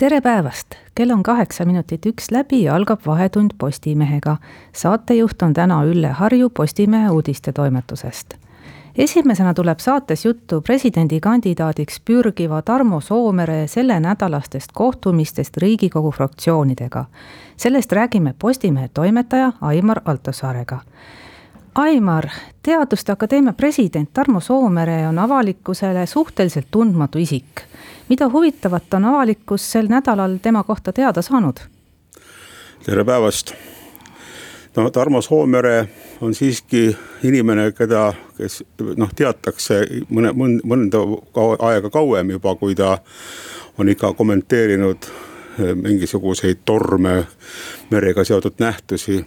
tere päevast, kell on kaheksa minutit üks läbi ja algab Vahetund Postimehega. saatejuht on täna Ülle Harju Postimehe uudistetoimetusest. esimesena tuleb saates juttu presidendikandidaadiks pürgiva Tarmo Soomere sellenädalastest kohtumistest Riigikogu fraktsioonidega. sellest räägime Postimehe toimetaja Aimar Altosaarega Aimar, Teaduste Akadeemia president Tarmo Soomere on avalikkusele suhteliselt tundmatu isik. mida huvitavat on avalikkus sel nädalal tema kohta teada saanud? tere päevast. no Tarmo Soomere on siiski inimene, keda, kes noh, teatakse mõne, mõnda aega kauem juba, kui ta on ikka kommenteerinud eh, mingisuguseid torme, merega seotud nähtusi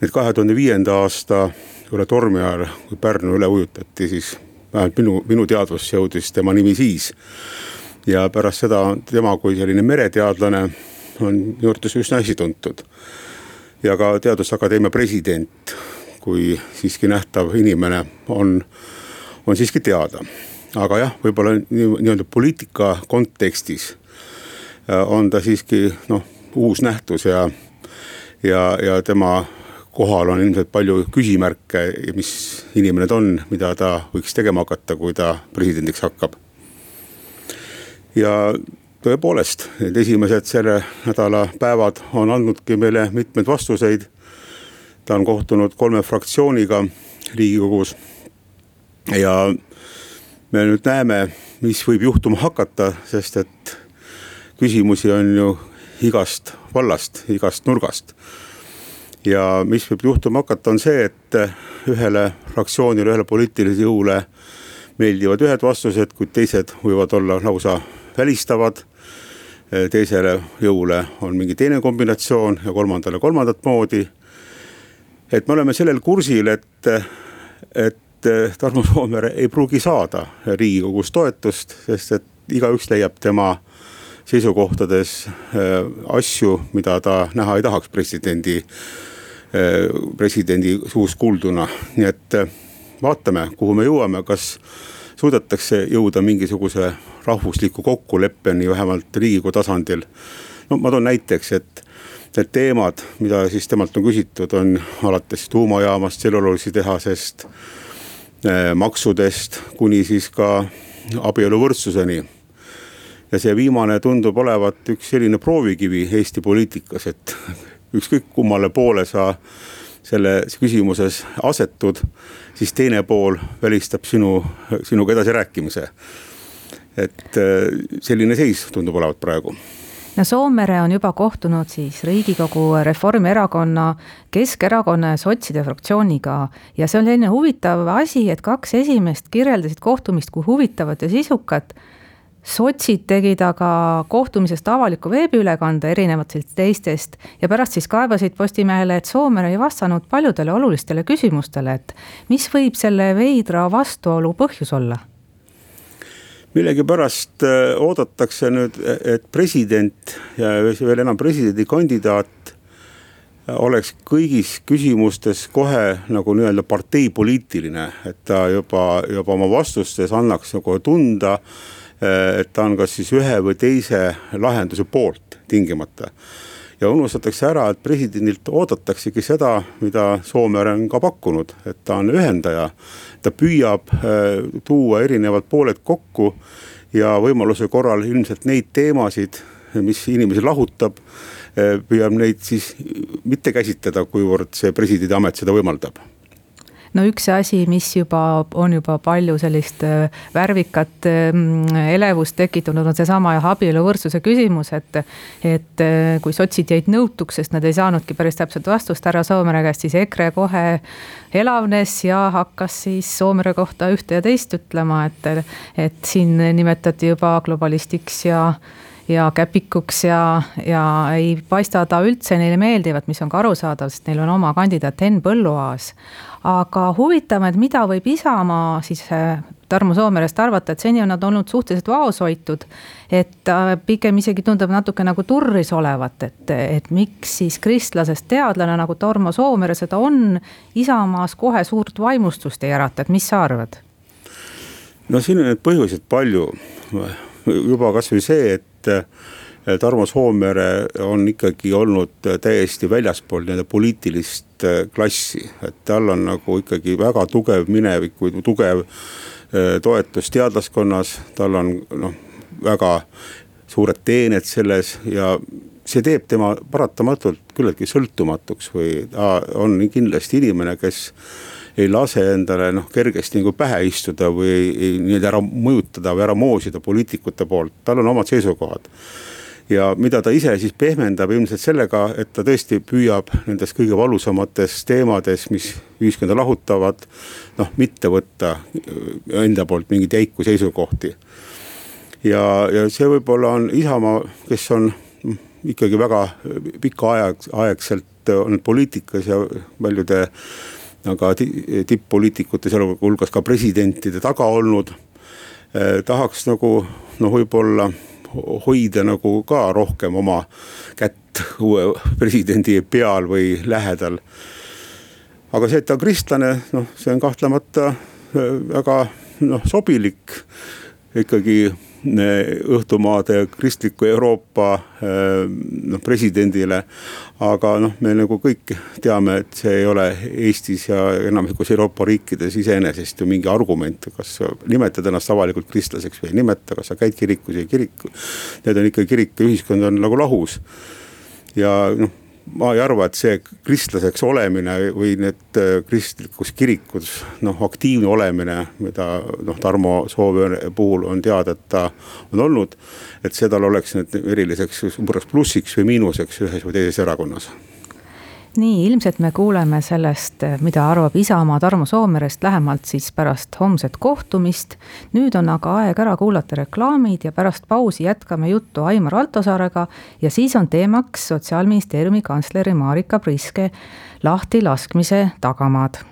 nüüd kahe tuhande viienda aasta üle tormi ajal, kui Pärnu üle ujutati, siis vähemalt minu, minu teadvusse jõudis tema nimi siis. ja pärast seda tema kui selline mereteadlane on minu arvates üsna hästi tuntud. ja ka Teaduste Akadeemia president, kui siiski nähtav inimene on, on siiski teada. aga jah, võib-olla nii-öelda poliitika kontekstis äh, on ta siiski noh, uus nähtus ja, ja, ja tema kohal on ilmselt palju küsimärke, mis inimene ta on, mida ta võiks tegema hakata, kui ta presidendiks hakkab. ja tõepoolest, need esimesed selle nädala päevad on andnudki meile mitmeid vastuseid. ta on kohtunud kolme fraktsiooniga riigikogus. ja me nüüd näeme, mis võib juhtuma hakata, sest et küsimusi on ju igast vallast, igast nurgast ja mis võib juhtuma hakata, on see, et ühele fraktsioonile, ühele poliitilisele jõule meeldivad ühed vastused, kuid teised võivad olla lausa välistavad. teisele jõule on mingi teine kombinatsioon ja kolmandale kolmandat moodi. et me oleme sellel kursil, et, et Tarmo Soomere ei pruugi saada riigikogus toetust, sest et igaüks leiab tema seisukohtades asju, mida ta näha ei tahaks presidendi Äh, presidendi suust kuulduna, nii et äh, vaatame, kuhu me jõuame, kas suudetakse jõuda mingisuguse rahvusliku kokkuleppeni vähemalt riigikogu tasandil. no ma toon näiteks, et need teemad, mida siis temalt on küsitud, on alates tuumajaamast, tselluloositehasest, äh, maksudest kuni siis ka abieluvõrdsuseni ja see viimane tundub olevat üks selline proovikivi Eesti poliitikas, et ükskõik kummale poole sa selles küsimuses asetud, siis teine pool välistab sinu, sinuga edasirääkimise. et äh, selline seis tundub olevat praegu no Soomere on juba kohtunud siis Riigikogu Reformierakonna, Keskerakonna ja sotside fraktsiooniga. ja see on selline huvitav asi, et kaks esimest kirjeldasid kohtumist kui huvitavat ja sisukat sotsid tegid aga kohtumisest avaliku veebiülekande erinevatest teistest ja pärast siis kaebasid Postimehele, et Soomere ei vastanud paljudele olulistele küsimustele, et mis võib selle veidra vastuolu põhjus olla? millegipärast äh, oodatakse nüüd, et president ja veel enam presidendikandidaat oleks kõigis küsimustes kohe nagu nii-öelda parteipoliitiline, et ta juba, juba oma vastustes annaks nagu tunda et ta on kas siis ühe või teise lahenduse poolt tingimata. ja unustatakse ära, et presidendilt oodataksegi seda, mida Soomere on ka pakkunud, et ta on ühendaja. ta püüab äh, tuua erinevad pooled kokku ja võimaluse korral ilmselt neid teemasid, mis inimesi lahutab äh, püüab neid siis mitte käsitleda, kuivõrd see presidendi amet seda võimaldab no üks asi, mis juba on juba palju sellist äh, värvikat mm, elevust tekitanud, on seesama abieluvõrdsuse küsimus, et. et äh, kui sotsid jäid nõutuks, sest nad ei saanudki päris täpset vastust härra Soomere käest, siis EKRE kohe elavnes ja hakkas siis Soomere kohta ühte ja teist ütlema, et, et siin nimetati juba globalistiks ja ja käpikuks ja, ja ei paista ta üldse neile meeldivat, mis on ka arusaadav, sest neil on oma kandidaat Henn Põlluaas. aga huvitav, et mida võib Isamaa siis äh, Tarmo Soomerest arvata, et seni on nad olnud suhteliselt vaoshoitud. et äh, pigem isegi tundub natuke nagu turris olevat, et, et miks siis kristlasest teadlane nagu Tarmo Soomere seda on, Isamaas kohe suurt vaimustust ei ärata, et mis sa arvad? no siin on neid põhjuseid palju, juba kasvõi see, et Tarmo Soomere on ikkagi olnud täiesti väljaspool nii-öelda poliitilist klassi, et tal on nagu ikkagi väga tugev minevik tugev Äh, toetus teadlaskonnas, tal on noh, väga suured teened selles ja see teeb tema paratamatult küllaltki sõltumatuks või ta on kindlasti inimene, kes ei lase endale noh kergesti nagu pähe istuda või nii-öelda ära mõjutada või ära moosida poliitikute poolt, tal on omad seisukohad ja mida ta ise siis pehmendab ilmselt sellega, et ta tõesti püüab nendes kõige valusamates teemades, mis ühiskonda lahutavad. noh, mitte võtta äh, enda poolt mingeid jäiku seisukohti. ja, ja see võib-olla on Isamaa, kes on mm, ikkagi väga pika aja, aegselt olnud poliitikas ja paljude aga tipp-poliitikute, sealhulgas ka presidentide taga olnud eh,. tahaks nagu noh, võib-olla hoida nagu ka rohkem oma kätt uue presidendi peal või lähedal. aga see, et ta on kristlane, noh, see on kahtlemata äh, väga noh, sobilik ikkagi õhtumaade kristliku Euroopa eh, noh presidendile. aga noh, me nagu kõik teame, et see ei ole Eestis ja enamikus Euroopa riikides iseenesest ju mingi argument, kas nimetad ennast avalikult kristlaseks või ei nimeta, kas sa käid kirikus või ei kiriku. Need on ikka kirik ja ühiskond on nagu lahus ja noh ma ei arva, et see kristlaseks olemine või need äh, kristlikus kirikus noh, aktiivne olemine, mida noh, Tarmo Soovere puhul on teada, et ta on olnud. et see tal oleks nüüd eriliseks suureks plussiks või miinuseks ühes või teises erakonnas nii, ilmselt me kuuleme sellest, mida arvab Isamaa Tarmo Soomerest lähemalt siis pärast homset kohtumist. nüüd on aga aeg ära kuulata reklaamid ja pärast pausi jätkame juttu Aimar Altosaarega ja siis on teemaks sotsiaalministeeriumi kantsleri Marika Priske lahtilaskmise tagamaad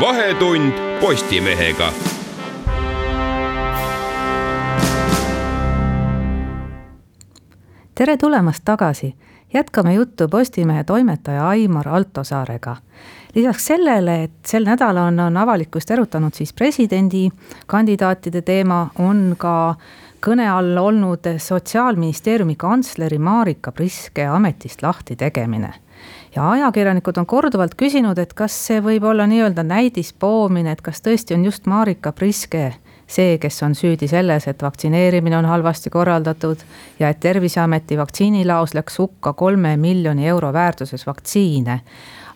vahetund Postimehega tere tulemast tagasi, jätkame juttu Postimehe toimetaja Aimar Altosaarega. lisaks sellele, et sel nädalal on, on avalikkust erutanud siis presidendikandidaatide teema, on ka kõne all olnud sotsiaalministeeriumi kantsleri Marika Priske ametist lahti tegemine ja ajakirjanikud on korduvalt küsinud, et kas see võib olla nii-öelda näidispoomine, et kas tõesti on just Marika Priske see, kes on süüdi selles, et vaktsineerimine on halvasti korraldatud ja et terviseameti vaktsiinilaos läks hukka kolme miljoni euro väärtuses vaktsiine.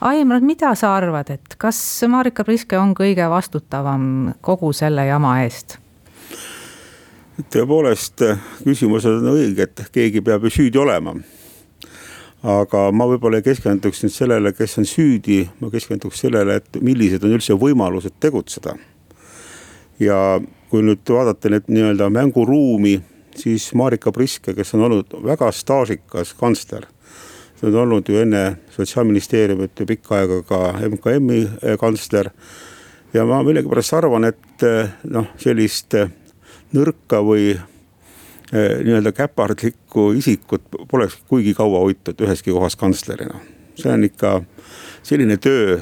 Aimar, mida sa arvad, et kas Marika Priske on kõige vastutavam kogu selle jama eest? tõepoolest, küsimused on õiged, keegi peab ju süüdi olema aga ma võib-olla ei keskenduks nüüd sellele, kes on süüdi, ma keskenduks sellele, et millised on üldse võimalused tegutseda. ja kui nüüd vaadata nüüd nii-öelda mänguruumi, siis Marika Priske, kes on olnud väga staažikas kantsler. ta on olnud ju enne sotsiaalministeeriumit ju pikka aega ka MKM-i eh, kantsler. ja ma millegipärast arvan, et eh, noh, sellist eh, nõrka või nii-öelda käpardlikku isikut poleks kuigi kaua hoitud üheski kohas kantslerina. see on ikka selline töö,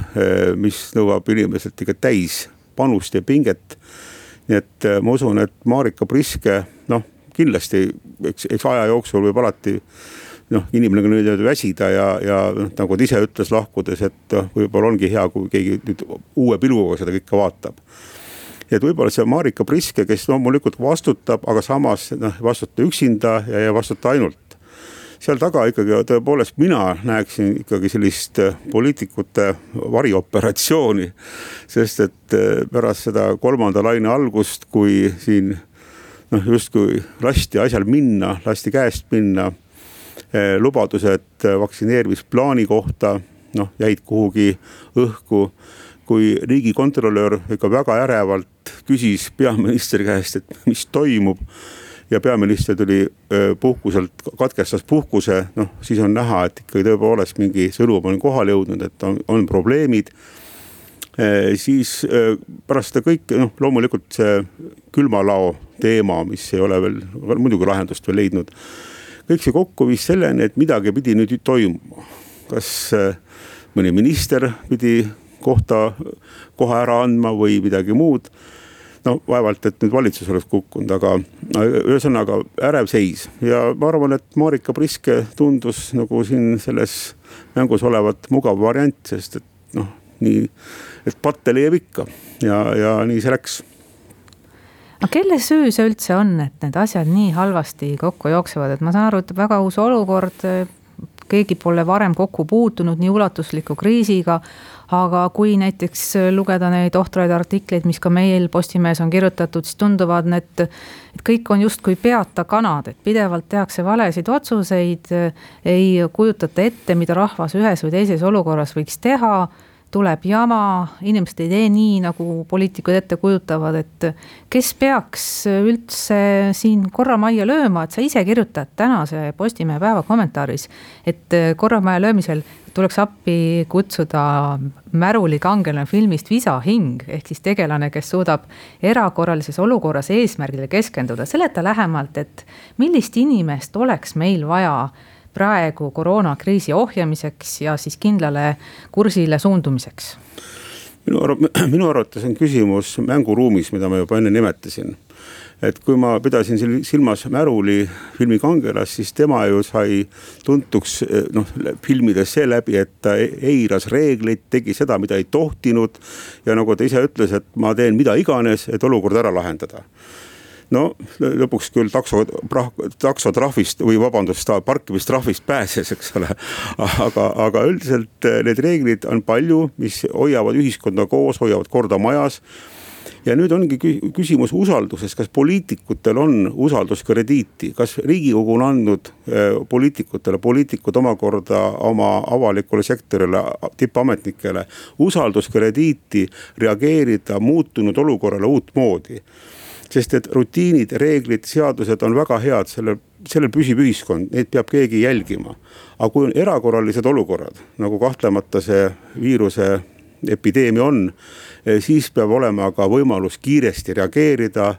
mis nõuab inimeselt ikka täis panust ja pinget nii et äh, ma usun, et Marika Priske noh, kindlasti eks, eks aja jooksul võib alati noh, inimene ka nüüd väsida ja, ja noh, nagu ta ise ütles lahkudes, et noh, võib-olla ongi hea, kui keegi nüüd uue pilguga seda kõike vaatab. et võib-olla see Marika Priske, kes loomulikult vastutab, aga samas noh, vastuta üksinda ja ei vastuta ainult seal taga ikkagi tõepoolest mina näeksin ikkagi sellist äh, poliitikute varioperatsiooni. sest et äh, pärast seda kolmanda laine algust, kui siin noh, justkui lasti asjal minna, lasti käest minna. Äh, lubadused vaktsineerimisplaani kohta noh, jäid kuhugi õhku kui riigikontrolör ikka väga ärevalt küsis peaministri käest, et mis toimub ja peaminister tuli puhkuselt, katkestas puhkuse, noh siis on näha, et ikkagi tõepoolest mingi sõnum on kohale jõudnud, et on, on probleemid. siis pärast seda kõike, noh loomulikult see külmalao teema, mis ei ole veel muidugi lahendust veel leidnud. kõik see kokku viis selleni, et midagi pidi nüüd toimuma, kas mõni minister pidi kohta, koha ära andma või midagi muud no vaevalt, et nüüd valitsus oleks kukkunud, aga ühesõnaga ärev seis. Ja ma arvan, et Marika Priske tundus nagu siin selles mängus olevat mugav variant, sest et noh, nii, et patte leiab ikka. Ja, ja nii see läks. Aga kelle süü see üldse on, et need asjad nii halvasti kokku jooksevad, et ma saan aru, et väga uus olukord, keegi pole varem kokku puutunud nii ulatusliku kriisiga aga kui näiteks lugeda neid ohtraid artikleid, mis ka meil Postimehes on kirjutatud, siis tunduvad need, et kõik on justkui peata kanad, et pidevalt tehakse valesid otsuseid, ei kujutata ette, mida rahvas ühes või teises olukorras võiks teha tuleb jama, inimesed ei tee nii, nagu poliitikud ette kujutavad, et kes peaks üldse siin korra majja lööma, et sa ise kirjutad tänase Postimehe päeva kommentaaris, et korra majja löömisel tuleks appi kutsuda Märuli kangelane filmist Visa hing, ehk siis tegelane, kes suudab erakorralises olukorras eesmärgile keskenduda, seleta lähemalt, et millist inimest oleks meil vaja praegu koroonakriisi ohjamiseks ja siis kindlale kursile suundumiseks? minu arv-, minu arvates on küsimus mänguruumis, mida ma juba enne nimetasin. Et kui ma pidasin silmas Märuli filmi kangelast, siis tema ju sai tuntuks noh filmides seeläbi, et ta eiras reegleid, tegi seda, mida ei tohtinud. ja nagu ta ise ütles, et ma teen mida iganes, et olukord ära lahendada no lõpuks küll takso, taksotrahvist või vabandust, parkimistrahvist pääses, eks ole. aga, aga üldiselt eh, need reeglid on palju, mis hoiavad ühiskonda koos, hoiavad korda majas ja nüüd ongi küsimus usalduses, kas poliitikutel on usalduskrediiti, kas riigikogu on andnud eh, poliitikutele, poliitikud omakorda oma avalikule sektorile, tippametnikele usalduskrediiti reageerida muutunud olukorrale uutmoodi sest et rutiinid, reeglid, seadused on väga head, sellel, sellel püsib ühiskond, neid peab keegi jälgima. aga kui on erakorralised olukorrad, nagu kahtlemata see viiruse epideemia on, eh, siis peab olema ka võimalus kiiresti reageerida,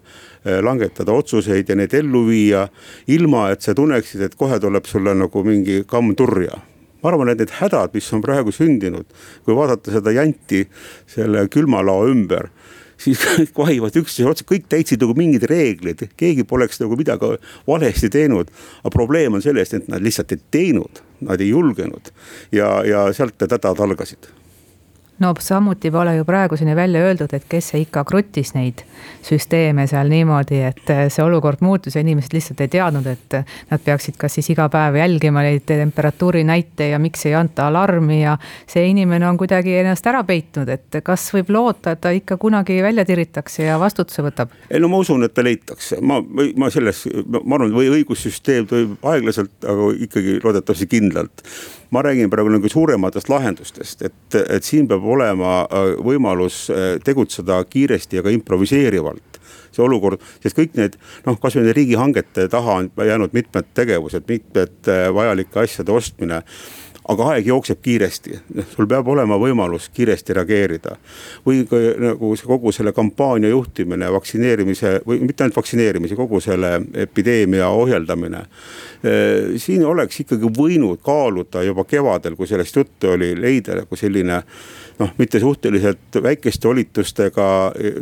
eh, langetada otsuseid ja neid ellu viia. ilma, et sa tunneksid, et kohe tuleb sulle nagu mingi kamm turja ma arvan, et need hädad, mis on praegu sündinud, kui vaadata seda janti selle külmalao ümber siis kõik vahivad üksteise otsa, kõik täitsid nagu mingid reeglid, keegi poleks nagu midagi valesti teinud. aga probleem on selles, et nad lihtsalt ei teinud, nad ei julgenud ja, ja sealt need hädad algasid no samuti pole ju praeguseni välja öeldud, et kes see ikka kruttis neid süsteeme seal niimoodi, et see olukord muutus ja inimesed lihtsalt ei teadnud, et nad peaksid kas siis iga päev jälgima neid temperatuuri näite ja miks ei anta alarmi ja see inimene on kuidagi ennast ära peitnud, et kas võib loota, et ta ikka kunagi välja tiritakse ja vastutuse võtab? ei no ma usun, et ta leitakse, ma, ma selles, ma arvan, või õigussüsteem toimub aeglaselt, aga ikkagi loodetavasti kindlalt ma räägin praegu nagu suurematest lahendustest, et, et siin peab olema äh, võimalus äh, tegutseda kiiresti ja ka improviseerivalt. See olukord, sest kõik need noh, kasvõi nende riigihangete taha on jäänud mitmed tegevused, mitmed äh, vajalike asjade ostmine aga aeg jookseb kiiresti, sul peab olema võimalus kiiresti reageerida. või nagu kogu selle kampaania juhtimine, vaktsineerimise või mitte ainult vaktsineerimise, kogu selle epideemia ohjeldamine. Siin oleks ikkagi võinud kaaluda juba kevadel, kui sellest juttu oli, leida nagu selline noh, mitte suhteliselt väikeste volitustega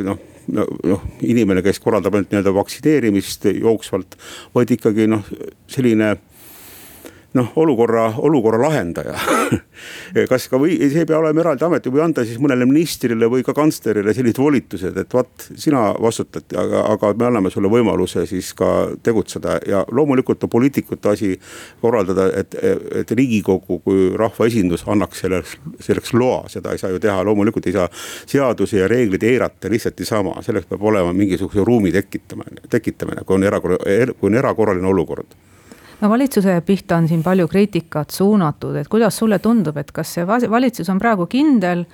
noh noh, inimene, kes korraldab ainult nii-öelda vaktsineerimist jooksvalt, vaid ikkagi noh, selline noh, olukorra, olukorra lahendaja. Kas ka või see ei pea olema eraldi amet või anda siis mõnele ministrile või ka kantslerile sellised volitused, et vaat sina vastutad, aga, aga me anname sulle võimaluse siis ka tegutseda ja loomulikult on poliitikute asi korraldada, et, et riigikogu kui rahvaesindus annaks selleks, selleks loa, seda ei saa ju teha, loomulikult ei saa seadusi ja reegleid eirata lihtsalt niisama, selleks peab olema mingisuguse ruumi tekitamine, tekitamine, kui on erakorraline, kui on erakorraline olukord no valitsuse pihta on siin palju kriitikat suunatud, et kuidas sulle tundub, et kas see valitsus on praegu kindel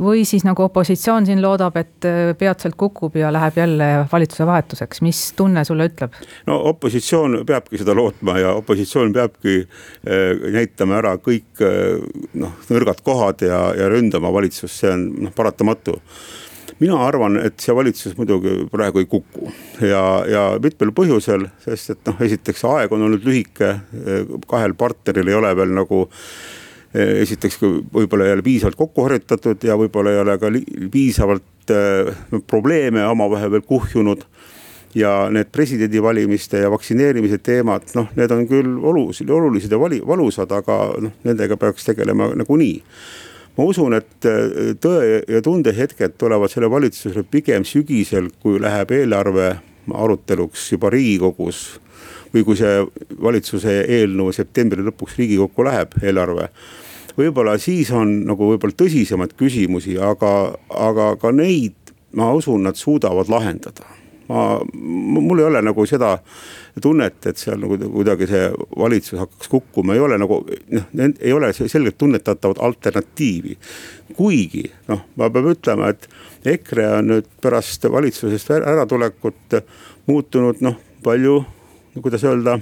või siis nagu opositsioon siin loodab, et äh, peatselt kukub ja läheb jälle valitsuse vahetuseks, mis tunne sulle ütleb? no opositsioon peabki seda lootma ja opositsioon peabki äh, näitama ära kõik äh, noh, nõrgad kohad ja, ja ründama valitsust, see on noh, paratamatu mina arvan, et see valitsus muidugi praegu ei kuku ja, ja mitmel põhjusel, sest et noh, esiteks aeg on olnud lühike, kahel partneril ei ole veel nagu Eh, esiteks võib-olla ei ole piisavalt kokku harjutatud ja võib-olla ei ole ka piisavalt eh, probleeme omavahel veel kuhjunud ja need presidendivalimiste ja vaktsineerimise teemad, noh, need on küll olulised, olulised ja vali, valusad, aga noh, nendega peaks tegelema nagunii. Ma usun, et eh, tõe ja tunde hetked tulevad selle valitsusele pigem sügisel, kui läheb eelarve aruteluks juba riigikogus. või kui see valitsuse eelnõu septembri lõpuks riigikokku läheb, eelarve võib-olla siis on nagu võib-olla tõsisemaid küsimusi, aga, aga ka neid ma usun, nad suudavad lahendada ma, mul ei ole nagu seda tunnet, et seal nagu kuidagi see valitsus hakkaks kukkuma, ei ole nagu noh, ei ole selgelt tunnetatavat alternatiivi. kuigi noh, ma pean ütlema, et EKRE on nüüd pärast valitsusest äratulekut muutunud noh, palju, kuidas öelda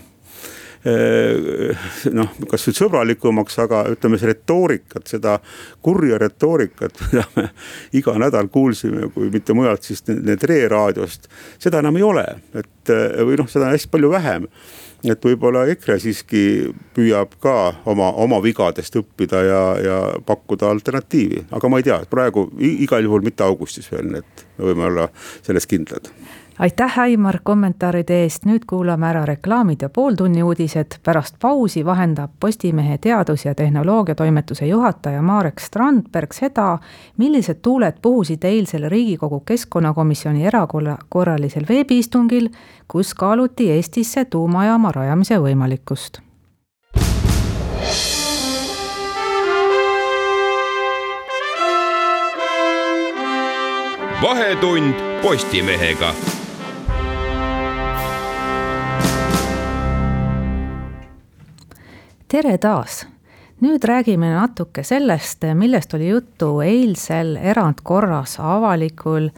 noh, kas nüüd sõbralikumaks, aga ütleme, see retoorikat, seda kurja retoorikat, mida me iga nädal kuulsime, kui mitte mujalt, siis Tre raadiost. seda enam ei ole, et või noh, seda on hästi palju vähem. Et võib-olla EKRE siiski püüab ka oma, oma vigadest õppida ja, ja pakkuda alternatiivi, aga ma ei tea, praegu igal juhul mitte augustis veel, nii et me võime olla selles kindlad aitäh, Aimar, kommentaaride eest, nüüd kuulame ära reklaamid ja pooltunni uudised. pärast pausi vahendab Postimehe teadus- ja tehnoloogiatoimetuse juhataja Marek Strandberg seda, millised tuuled puhusid eilsel Riigikogu keskkonnakomisjoni erakorralisel veebiistungil, kus kaaluti Eestisse tuumajaama rajamise võimalikkust. Vahetund Postimehega tere taas! nüüd räägime natuke sellest, millest oli juttu eilsel erandkorras avalikul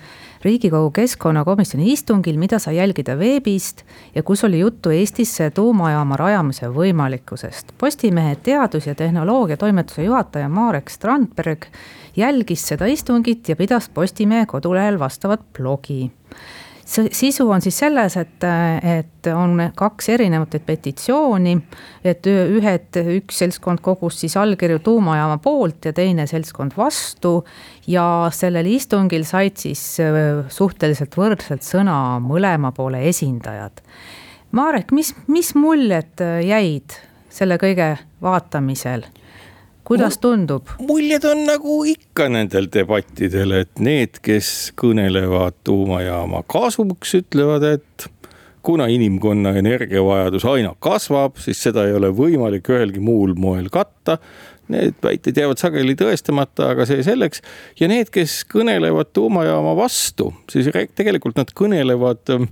riigikogu keskkonnakomisjoni istungil, mida sai jälgida veebist ja kus oli juttu Eestisse tuumajaama rajamise võimalikkusest. Postimehe teadus- ja tehnoloogiatoimetuse juhataja Marek Strandberg jälgis seda istungit ja pidas Postimehe kodulehel vastavat blogi sisu on siis selles, et, et on kaks erinevat petitsiooni. et ühed, üks seltskond kogus siis allkirju tuumajaama poolt ja teine seltskond vastu. ja sellel istungil said siis suhteliselt võrdselt sõna mõlema poole esindajad. Marek, mis, mis muljed jäid selle kõige vaatamisel? Kuidas tundub? muljed on nagu ikka nendel debattidel, et need, kes kõnelevad tuumajaama kasuks, ütlevad, et kuna inimkonna energiavajadus aina kasvab, siis seda ei ole võimalik ühelgi muul moel katta. Need väited jäävad sageli tõestamata, aga see selleks. ja need, kes kõnelevad tuumajaama vastu, siis tegelikult nad kõnelevad äh,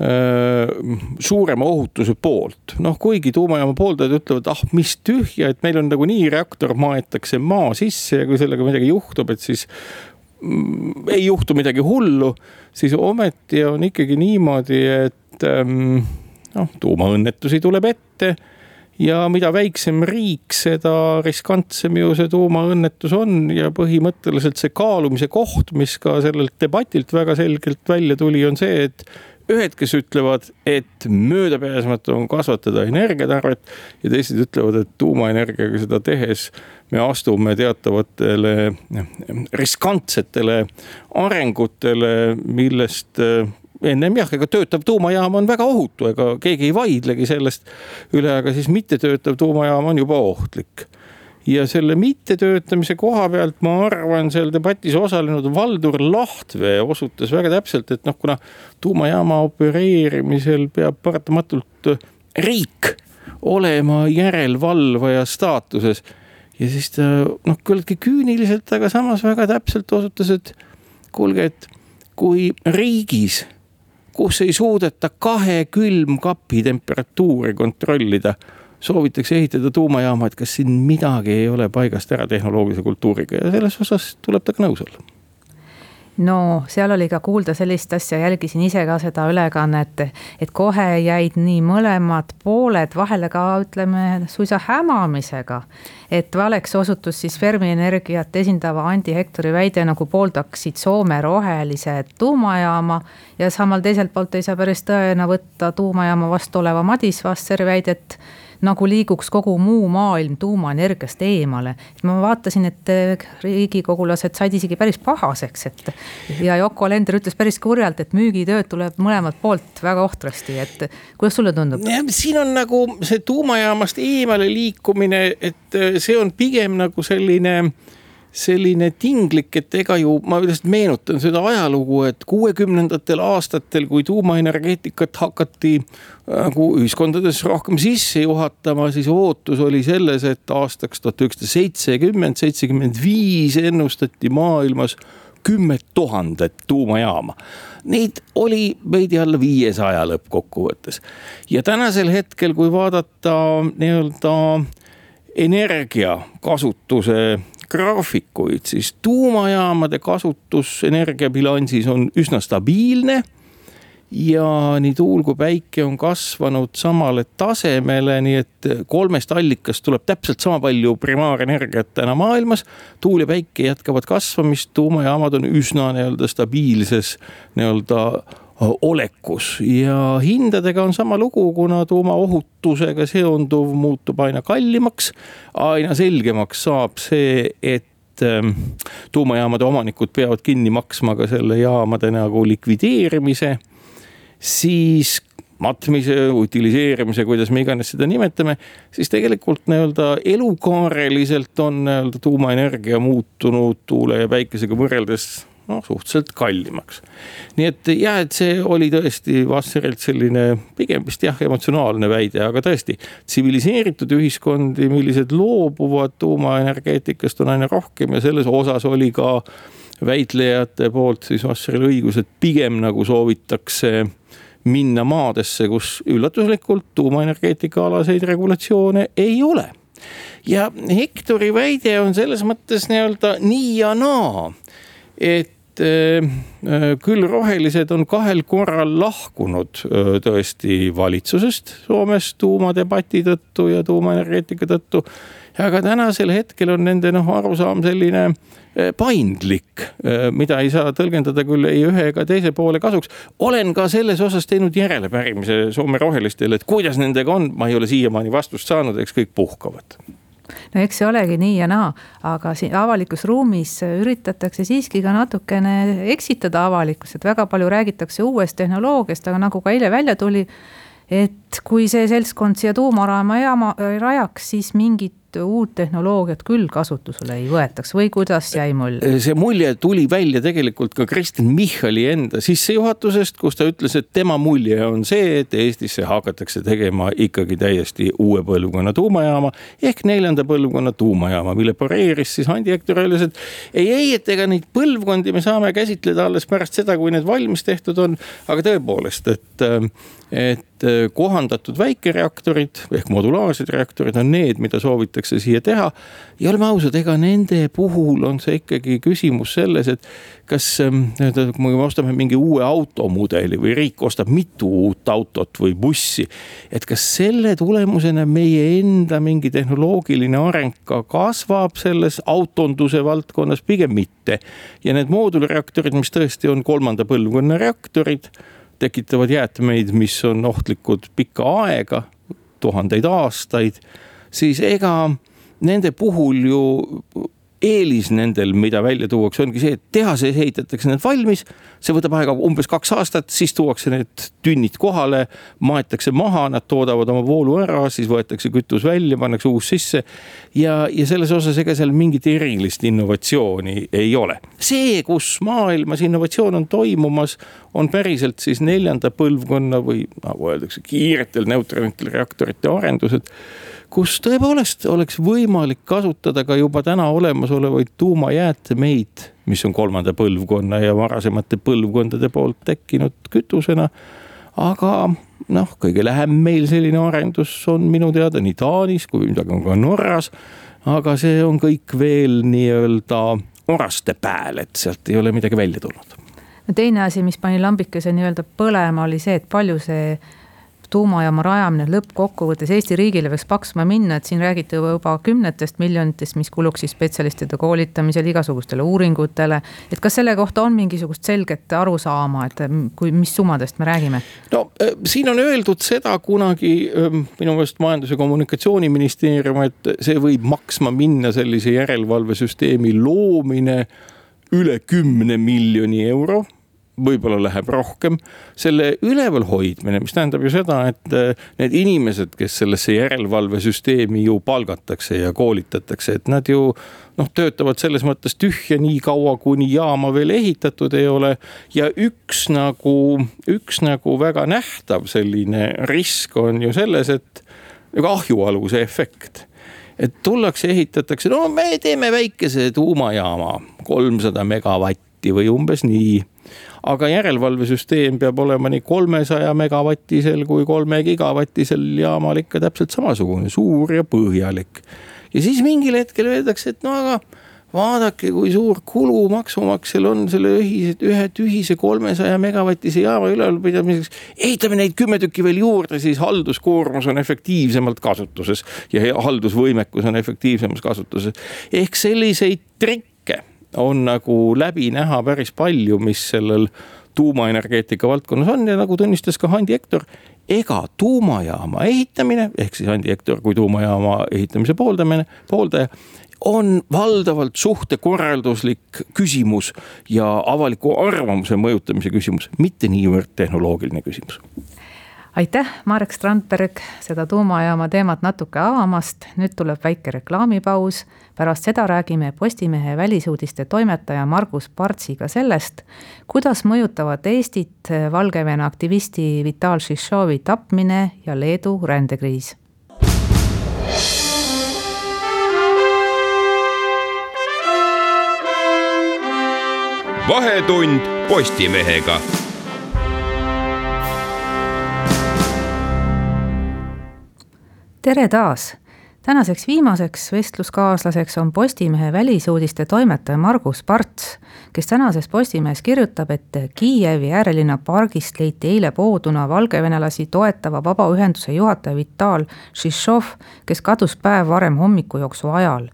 suurema ohutuse poolt. noh, kuigi tuumajaama pooldajad ütlevad, ah mis tühja, et meil on nagunii reaktor maetakse maa sisse ja kui sellega midagi juhtub, et siis mm, ei juhtu midagi hullu, siis ometi on ikkagi niimoodi, et ähm, noh, tuumaõnnetusi tuleb ette ja mida väiksem riik, seda riskantsem ju see tuumaõnnetus on ja põhimõtteliselt see kaalumise koht, mis ka sellelt debatilt väga selgelt välja tuli, on see, et ühed, kes ütlevad, et möödapääsmatu on kasvatada energiatarvet ja teised ütlevad, et tuumaenergiaga seda tehes me astume teatavatele riskantsetele arengutele, millest eh, ennem jah, ega töötav tuumajaam on väga ohutu, ega keegi ei vaidlegi sellest üle, aga siis mittetöötav tuumajaam on juba ohtlik ja selle mittetöötamise koha pealt ma arvan, seal debatis osalenud Valdur Lahtvee osutas väga täpselt, et noh, kuna tuumajaama opereerimisel peab paratamatult riik olema järelevalvaja staatuses. ja siis ta noh, küllaltki küüniliselt, aga samas väga täpselt osutas, et kuulge, et kui riigis, kus ei suudeta kahe külmkapi temperatuuri kontrollida soovitakse ehitada tuumajaama, et kas siin midagi ei ole paigast ära tehnoloogilise kultuuriga ja selles osas tuleb temaga nõus olla no seal oli ka kuulda sellist asja, jälgisin ise ka seda ülekannet, et kohe jäid nii mõlemad pooled vahele ka ütleme suisa hämamisega. et valeks osutus siis Fermi Energiat esindava Andi Hektori väide, nagu pooldaksid Soome rohelise tuumajaama. ja samal teiselt poolt ei saa päris tõena võtta tuumajaama vastu oleva Madis Vasseri väidet nagu liiguks kogu muu maailm tuumaenergiast eemale. ma vaatasin, et eh, riigikogulased said isegi päris pahaseks, et ja Yoko Alender ütles päris kurjalt, et müügitööd tuleb mõlemalt poolt väga ohtrasti, et kuidas sulle tundub? siin on nagu see tuumajaamast eemale liikumine, et eh, see on pigem nagu selline selline tinglik, et ega ju ma lihtsalt meenutan seda ajalugu, et kuuekümnendatel aastatel, kui tuumaenergeetikat hakati nagu ühiskondades rohkem sisse juhatama, siis ootus oli selles, et aastaks tuhat üheksasada seitsekümmend, seitsekümmend viis ennustati maailmas kümmet tuhandet tuumajaama. Neid oli veidi alla viiesaja lõppkokkuvõttes. ja tänasel hetkel, kui vaadata nii-öelda energiakasutuse graafikuid, siis tuumajaamade kasutus energiabilansis on üsna stabiilne ja nii tuul kui päike on kasvanud samale tasemele, nii et kolmest allikast tuleb täpselt sama palju primaarenergiat täna maailmas. tuul ja päike jätkavad kasvamist, tuumajaamad on üsna nii-öelda stabiilses nii-öelda olekus ja hindadega on sama lugu, kuna tuumaohutusega seonduv muutub aina kallimaks. aina selgemaks saab see, et ähm, tuumajaamade omanikud peavad kinni maksma ka selle jaamade nagu likvideerimise. siis matmise, utiliseerimise, kuidas me iganes seda nimetame, siis tegelikult nii-öelda elukaareliselt on nii-öelda tuumaenergia muutunud tuule ja päikesega võrreldes noh, suhteliselt kallimaks. nii et jah, et see oli tõesti Vasserilt selline pigem vist jah, emotsionaalne väide, aga tõesti tsiviliseeritud ühiskondi, millised loobuvad tuumaenergeetikast, on aina rohkem ja selles osas oli ka väitlejate poolt siis Vasseril õigus, et pigem nagu soovitakse minna maadesse, kus üllatuslikult tuumaenergeetika alaseid regulatsioone ei ole ja Hektori väide on selles mõttes nii-öelda nii ja naa et äh, äh, küll rohelised on kahel korral lahkunud äh, tõesti valitsusest Soomes tuumadebati tõttu ja tuumaenergeetika tõttu. aga tänasel hetkel on nende noh, arusaam selline paindlik, mida ei saa tõlgendada küll ei ühe ega teise poole kasuks. olen ka selles osas teinud järelepärimise Soome rohelistele, et kuidas nendega on, ma ei ole siiamaani vastust saanud, eks kõik puhkavad no eks see olegi nii ja naa, aga siin avalikus ruumis üritatakse siiski ka natukene eksitada avalikkust, et väga palju räägitakse uuest tehnoloogiast, aga nagu ka eile välja tuli, et kui see seltskond siia tuumajaama rajaks, siis mingit uut tehnoloogiat küll kasutusele ei võetaks või kuidas jäi mulje? see mulje tuli välja tegelikult ka Kristen Michali enda sissejuhatusest, kus ta ütles, et tema mulje on see, et Eestisse hakatakse tegema ikkagi täiesti uue põlvkonna tuumajaama ehk neljanda põlvkonna tuumajaama, mille pareeris siis Andi Hektor öeldes, et ei, ei, et ega neid põlvkondi me saame käsitleda alles pärast seda, kui need valmis tehtud on. aga tõepoolest, et, et kohandatud väikereaktorid ehk modulaarsed reaktorid on need, mida soovitakse siia teha. ja oleme ausad, ega nende puhul on see ikkagi küsimus selles, et kas nii-öelda, ähm, kui me ostame mingi uue automudeli või riik ostab mitu uut autot või bussi. et kas selle tulemusena meie enda mingi tehnoloogiline areng ka kasvab selles autonduse valdkonnas, pigem mitte. ja need moodulreaktorid, mis tõesti on kolmanda põlvkonna reaktorid tekitavad jäätmeid, mis on ohtlikud pikka aega, tuhandeid aastaid siis ega nende puhul ju eelis nendel, mida välja tuuakse, ongi see, et tehases ehitatakse need valmis. see võtab aega umbes kaks aastat, siis tuuakse need tünnid kohale, maetakse maha, nad toodavad oma voolu ära, siis võetakse kütus välja, pannakse uus sisse. ja, ja selles osas ega seal mingit erilist innovatsiooni ei ole. see, kus maailmas innovatsioon on toimumas, on päriselt siis neljanda põlvkonna või nagu öeldakse, kiiretel neutronitel reaktorite arendused kus tõepoolest oleks võimalik kasutada ka juba täna olemasolevaid tuumajäätmeid, mis on kolmanda põlvkonna ja varasemate põlvkondade poolt tekkinud kütusena. aga noh, kõige lähem meil selline arendus on minu teada nii Taanis kui midagi on ka Norras. aga see on kõik veel nii-öelda oraste pääl, et sealt ei ole midagi välja tulnud. No teine asi, mis pani lambikese nii-öelda põlema, oli see, et palju see tuumajaama rajamine lõppkokkuvõttes Eesti riigile võiks maksma minna, et siin räägiti juba kümnetest miljonitest, mis kuluks siis spetsialistide koolitamisele, igasugustele uuringutele. et kas selle kohta on mingisugust selget arusaama, et kui, mis summadest me räägime? no äh, siin on öeldud seda kunagi ähm, minu meelest Majandus- ja Kommunikatsiooniministeerium, et see võib maksma minna sellise järelevalvesüsteemi loomine üle kümne miljoni euro võib-olla läheb rohkem. selle üleval hoidmine, mis tähendab ju seda, et äh, need inimesed, kes sellesse järelevalvesüsteemi ju palgatakse ja koolitatakse, et nad ju noh, töötavad selles mõttes tühja nii kaua, kuni jaama veel ehitatud ei ole. ja üks nagu, üks nagu väga nähtav selline risk on ju selles, et nagu ahjualuse efekt et tullakse, ehitatakse, no me teeme väikese tuumajaama, kolmsada megavatti või umbes nii aga järelevalvesüsteem peab olema nii kolmesaja megavatisel kui kolme gigavatisel jaamal ikka täpselt samasugune, suur ja põhjalik. ja siis mingil hetkel öeldakse, et no aga vaadake, kui suur kulu maksumaksjal on selle ühise, ühe tühise kolmesaja megavatise jaama ülalpidamiseks. ehitame neid kümme tükki veel juurde, siis halduskoormus on efektiivsemalt kasutuses ja haldusvõimekus on efektiivsemas kasutuses. ehk selliseid trikke on nagu läbi näha päris palju, mis sellel tuumaenergeetika valdkonnas on ja nagu tunnistas ka Handi Hektor ega tuumajaama ehitamine ehk siis Andi Hektor kui tuumajaama ehitamise pooldamine, pooldaja on valdavalt suhtekorralduslik küsimus ja avaliku arvamuse mõjutamise küsimus, mitte niivõrd tehnoloogiline küsimus aitäh, Marek Strandberg, seda tuumajaama teemat natuke avamast, nüüd tuleb väike reklaamipaus. pärast seda räägime Postimehe välisuudiste toimetaja Margus Partsiga sellest, kuidas mõjutavad Eestit Valgevene aktivisti Vital Šišovi tapmine ja Leedu rändekriis. Vahetund Postimehega tere taas! tänaseks viimaseks vestluskaaslaseks on Postimehe välisuudiste toimetaja Margus Parts, kes tänases Postimehes kirjutab, et Kiievi äärelinna pargist leiti eile pooduna valgevenelasi toetava vabaühenduse juhataja Vital Šišov, kes kadus päev varem hommikujooksu ajal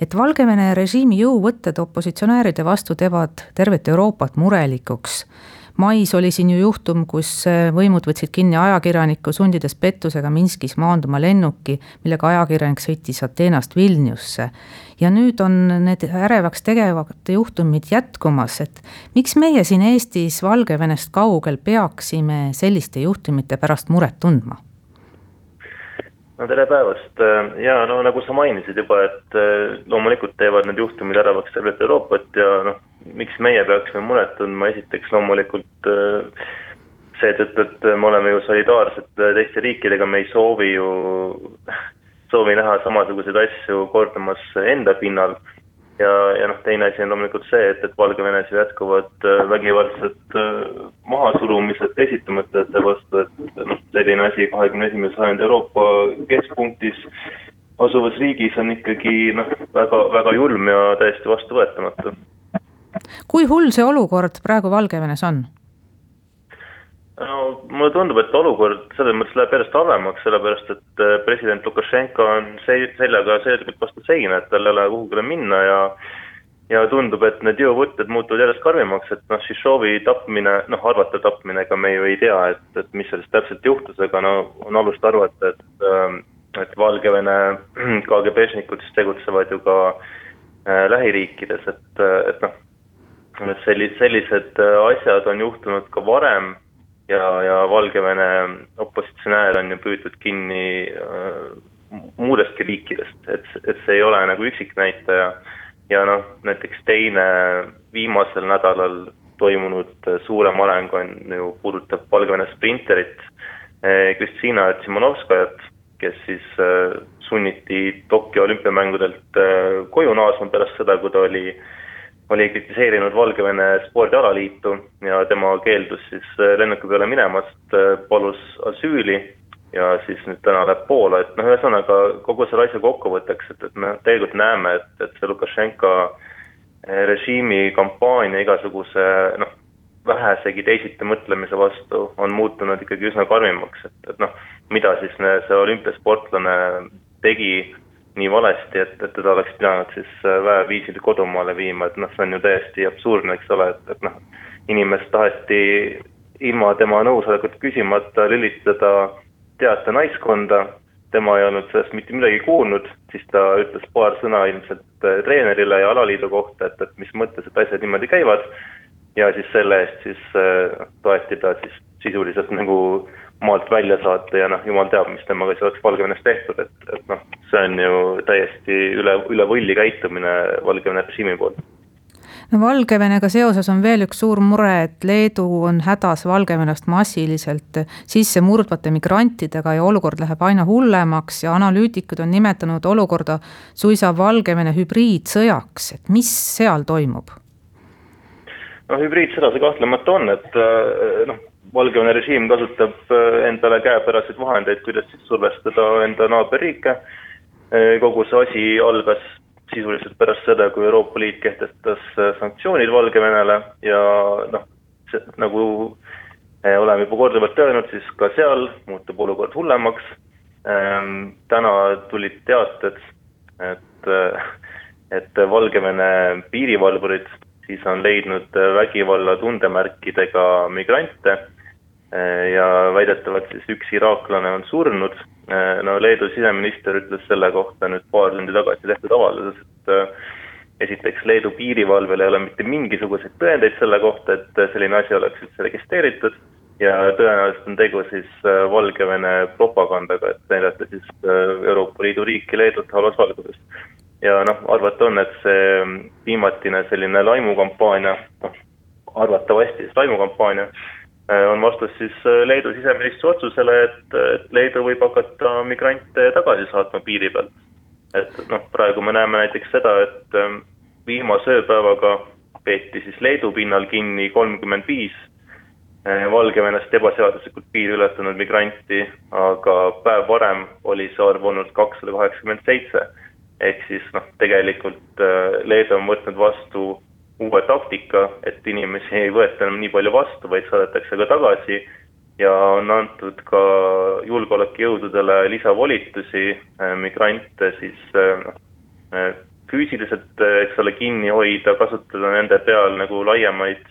et Valgevene režiimi jõuvõtted opositsionääride vastu teevad tervet Euroopat murelikuks mais oli siin ju juhtum, kus äh, võimud võtsid kinni ajakirjaniku, sundides pettusega Minskis maanduma lennuki, millega ajakirjanik sõitis Ateenast Vilniusse. ja nüüd on need ärevaks tegevad juhtumid jätkumas, et miks meie siin Eestis Valgevenest kaugel peaksime selliste juhtumite pärast muret tundma? No tere päevast. Ja no nagu sa mainisid juba, et äh, loomulikult teevad need juhtumid ärevaks tervet Euroopat ja noh miks meie peaksime muret tundma, esiteks loomulikult äh, seetõttu, et me oleme ju solidaarsed teiste riikidega, me ei soovi ju, soovi näha samasuguseid asju kordumas enda pinnal. Ja, ja noh, teine asi on loomulikult see, et, et Valgevenes jätkuvad äh, vägivaldsed äh, mahasurumised esitamõtete vastu, et noh, selline asi kahekümne esimese sajandi Euroopa keskpunktis asuvas riigis on ikkagi noh, väga, väga julm ja täiesti vastuvõetamatu kui hull see olukord praegu Valgevenes on? No mulle tundub, et olukord selles mõttes läheb järjest halvemaks, sellepärast et äh, president Lukašenka on seljaga selgelt vastu seina, et tal ei ole kuhugile minna ja ja tundub, et need jõuvõtted muutuvad järjest karmimaks, et noh, Šišovi tapmine, noh, arvata tapmine, ega me ju ei tea, et, et mis sellest täpselt juhtus, aga no on alust arvata, et ähm, et Valgevene KGB-šnikud siis tegutsevad ju ka äh, lähiriikides, et, et noh, sellised, sellised äh, asjad on juhtunud ka varem ja, ja Valgevene opositsionäär on ju püütud kinni äh, muudestki riikidest, et, et see ei ole nagu üksiknäitaja. ja noh, näiteks teine viimasel nädalal toimunud äh, suurem areng on ju, puudutab Valgevene sprinterit äh, Kristina Tsimanovskajat, kes siis sunniti Tokyo olümpiamängudelt koju naasma pärast seda, kui ta oli oli kritiseerinud Valgevene spordialaliitu ja tema keeldus siis lennuki peale minemast, palus asüüli ja siis nüüd täna läheb Poola, et noh, ühesõnaga kogu selle asja kokkuvõtteks, et, et me tegelikult näeme, et, et see Lukašenka režiimi kampaania igasuguse noh, vähesegi teisiti mõtlemise vastu on muutunud ikkagi üsna karmimaks, et, et noh, mida siis see olümpiasportlane tegi nii valesti, et, et teda oleks pidanud siis äh, väeviisil kodumaale viima, et noh, see on ju täiesti absurdne, eks ole, et, et noh, inimest taheti ilma tema nõusolekut küsimata lülitada teate naiskonda, tema ei olnud sellest mitte midagi kuulnud, siis ta ütles paar sõna ilmselt äh, treenerile ja alaliidu kohta, et, et mis mõttes, et asjad niimoodi käivad, ja siis selle eest siis äh, toeti ta siis sisuliselt nagu maalt välja saata ja noh, jumal teab, mis temaga siis oleks Valgevenes tehtud, et, et noh, see on ju täiesti üle, üle võlli käitumine Valgevene režiimi poolt no Valgevenega seoses on veel üks suur mure, et Leedu on hädas Valgevenest massiliselt sisse murdvate migrantidega ja olukord läheb aina hullemaks ja analüütikud on nimetanud olukorda suisa Valgevene hübriidsõjaks, et mis seal toimub? no hübriidsõda see kahtlemata on, et noh, Valgevene režiim kasutab äh, endale käepäraseid vahendeid, kuidas siis survestada enda naaberriike. Äh, kogu see asi algas sisuliselt pärast seda, kui Euroopa Liit kehtestas äh, sanktsioonid Valgevenele ja noh, nagu oleme juba korduvalt öelnud, siis ka seal muutub olukord hullemaks. Ähm, täna tulid teated, et, et Valgevene piirivalvurid siis on leidnud vägivalla tundemärkidega migrante Äh, ja väidetavalt siis üks iraaklane on surnud. Äh, no Leedu siseminister ütles selle kohta nüüd paar tundi tagasi tehtud avalduses, et äh, esiteks Leedu piirivalvel ei ole mitte mingisuguseid tõendeid selle kohta, et selline asi oleks üldse registreeritud. Ja tõenäoliselt on tegu siis Valgevene propagandaga, et näidata siis Euroopa Liidu riiki Leedut halvas ja noh, arvata on, et see viimatine selline laimukampaania, noh arvatavasti siis laimukampaania on vastus siis äh, Leedu siseministri otsusele, et, et Leedu võib hakata migrante tagasi saatma piiri pealt. et noh, praegu me näeme näiteks seda, et ähm, viimase ööpäevaga peeti siis Leedu pinnal kinni kolmkümmend viis äh, Valgevenest ebaseaduslikult piiri ületanud migranti, aga päev varem oli see arv olnud kakssada kaheksakümmend seitse. ehk siis noh, tegelikult Leedu on võtnud vastu uue taktika, et inimesi ei võeta enam nii palju vastu, vaid saadetakse ka tagasi ja on antud ka julgeolekujõududele lisavolitusi äh, migrante siis äh, noh, äh, füüsiliselt, eks ole, kinni hoida, kasutada nende peal nagu laiemaid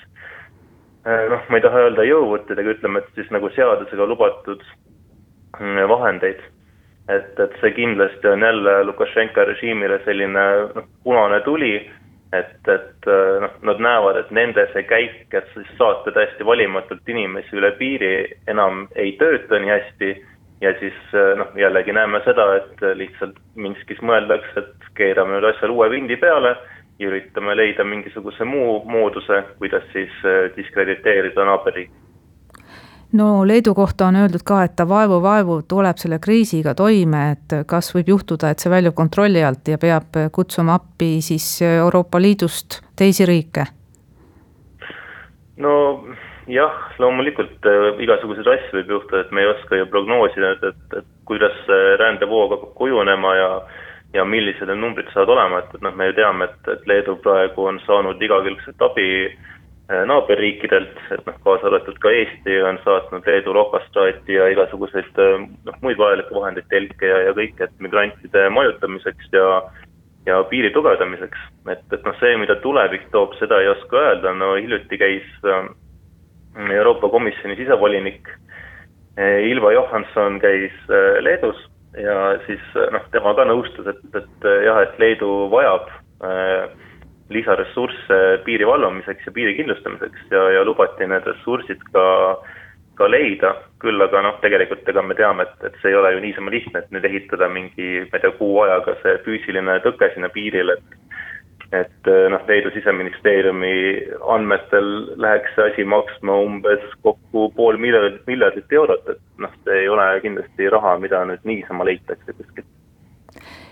noh, ma ei taha öelda jõuvõttedega, ütleme, et siis nagu seadusega lubatud vahendeid. et, et see kindlasti on jälle Lukašenka režiimile selline noh, punane tuli et, et äh, noh, nad näevad, et nende see käik, et siis saata täiesti valimatult inimesi üle piiri enam ei tööta nii hästi. ja siis äh, noh, jällegi näeme seda, et lihtsalt Minskis mõeldakse, et keerame nüüd asjale uue vindi peale ja üritame leida mingisuguse muu mooduse, kuidas siis äh, diskrediteerida naaberriiki no Leedu kohta on öeldud ka, et ta vaevu-vaevu tuleb selle kriisiga toime, et kas võib juhtuda, et see väljub kontrolli alt ja peab kutsuma appi siis Euroopa Liidust teisi riike? no jah, loomulikult äh, igasuguseid asju võib juhtuda, et me ei oska ju prognoosida, et, et, et kuidas rändevoog hakkab kujunema ja ja millised need numbrid saavad olema, et, et noh, me ju teame, et, et Leedu praegu on saanud igakülgset abi naaberriikidelt, et noh, kaasa arvatud ka Eesti on saatnud Leedu rohkastraati ja igasuguseid äh, noh, muid vajalikke vahendeid, telke ja, ja kõike, et migrantide majutamiseks ja ja piiri tugevdamiseks, et, et noh, see, mida tulevik toob, seda ei oska öelda, no hiljuti käis äh, Euroopa Komisjoni sisevolinik Ilva Johanson käis Leedus ja siis noh, tema ka nõustus, et, et jah, et Leedu vajab äh, lisaressursse piiri valvamiseks ja piiri kindlustamiseks ja, ja lubati need ressursid ka, ka leida. küll aga noh, tegelikult ega me teame, et, et see ei ole ju niisama lihtne, et nüüd ehitada mingi, ma ei tea, kuu ajaga see füüsiline tõke sinna piirile, et et noh, Leedu siseministeeriumi andmetel läheks see asi maksma umbes kokku pool miljardit, miljardit eurot, et noh, see ei ole kindlasti raha, mida nüüd niisama leitakse kuskilt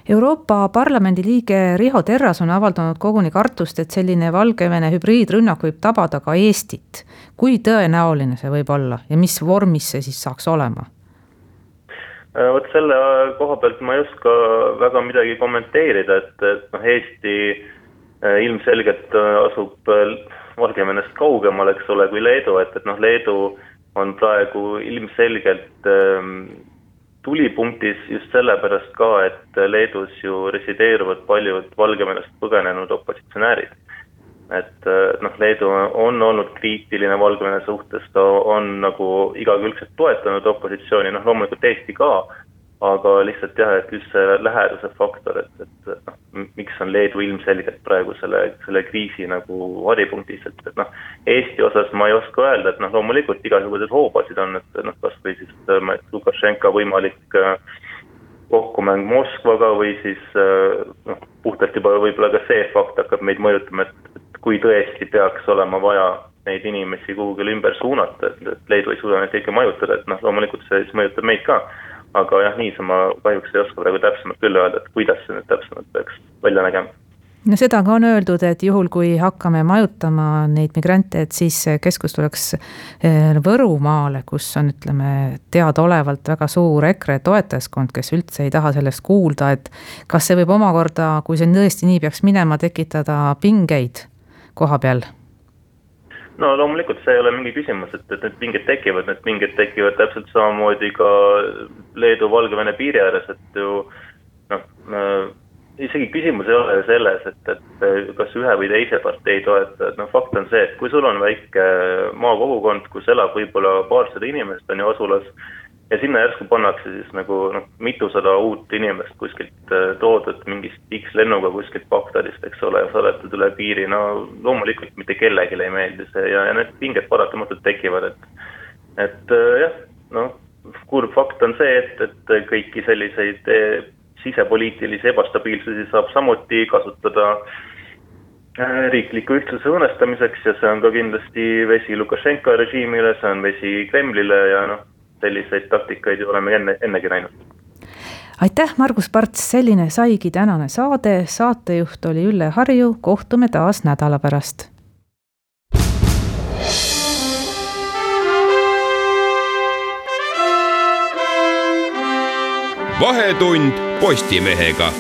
Euroopa Parlamendi liige Riho Terras on avaldanud koguni kartust, et selline Valgevene hübriidrünnak võib tabada ka Eestit. kui tõenäoline see võib olla ja mis vormis see siis saaks olema? Äh, vot selle koha pealt ma ei oska väga midagi kommenteerida, et, et noh, Eesti äh, ilmselgelt äh, asub Valgevenest kaugemal, eks ole, kui Leedu, et, et noh, Leedu on praegu ilmselgelt ähm, tulipunktis just sellepärast ka, et Leedus ju resideeruvad paljud Valgevenest põgenenud opositsionäärid. Et noh, Leedu on olnud kriitiline Valgevene suhtes, ta on nagu igakülgselt toetanud opositsiooni, noh loomulikult Eesti ka, aga lihtsalt jah, et just see läheduse faktor, et, et noh, miks on Leedu ilmselgelt praegu selle, selle kriisi nagu haripunktis, et, et noh, Eesti osas ma ei oska öelda, et noh, loomulikult igasuguseid hoobasid on, et noh, kas või siis ütleme, et Lukašenka võimalik äh, kokkumäng Moskvaga või siis äh, noh, puhtalt juba võib-olla ka see fakt hakkab meid mõjutama, et, et kui tõesti peaks olema vaja neid inimesi kuhugile ümber suunata, et, et Leedu ei suuda neid kõiki majutada, et noh, loomulikult see siis mõjutab meid ka. Aga jah, niisama kahjuks ei oska praegu täpsemalt küll öelda, et kuidas see nüüd täpsemalt peaks välja nägema no seda ka on öeldud, et juhul, kui hakkame majutama neid migrante, et siis keskus tuleks eh, Võrumaale, kus on, ütleme, teadaolevalt väga suur EKRE toetajaskond, kes üldse ei taha sellest kuulda, et kas see võib omakorda, kui see tõesti nii peaks minema, tekitada pingeid koha peal? No loomulikult see ei ole mingi küsimus, et, et need pinged tekivad, need pinged tekivad täpselt samamoodi ka Leedu-Valgevene piiri ääres, et ju noh, isegi küsimus ei ole selles, et, et kas ühe või teise partei toetajad, noh fakt on see, et kui sul on väike maakogukond, kus elab võib-olla paarsada inimest, on ju asulas, ja sinna järsku pannakse siis nagu noh, mitusada uut inimest kuskilt äh, toodud mingist X-lennuga kuskilt Bagdadist, eks ole, saadetud üle piiri, no loomulikult mitte kellelegi ei meeldi see ja, ja need pinged paratamatult tekivad, et et äh, jah, noh, kurb fakt on see, et, et kõiki selliseid sisepoliitilisi ebastabiilsusi saab samuti kasutada äh, riikliku ühtsuse õõnestamiseks ja see on ka kindlasti vesi Lukašenka režiimile, see on vesi Kremlile ja noh, selliseid taktikaid ju oleme enne, ennegi näinud. Aitäh, Margus Parts, selline saigi tänane saade, saatejuht oli Ülle Harju, kohtume taas nädala pärast. vahetund Postimehega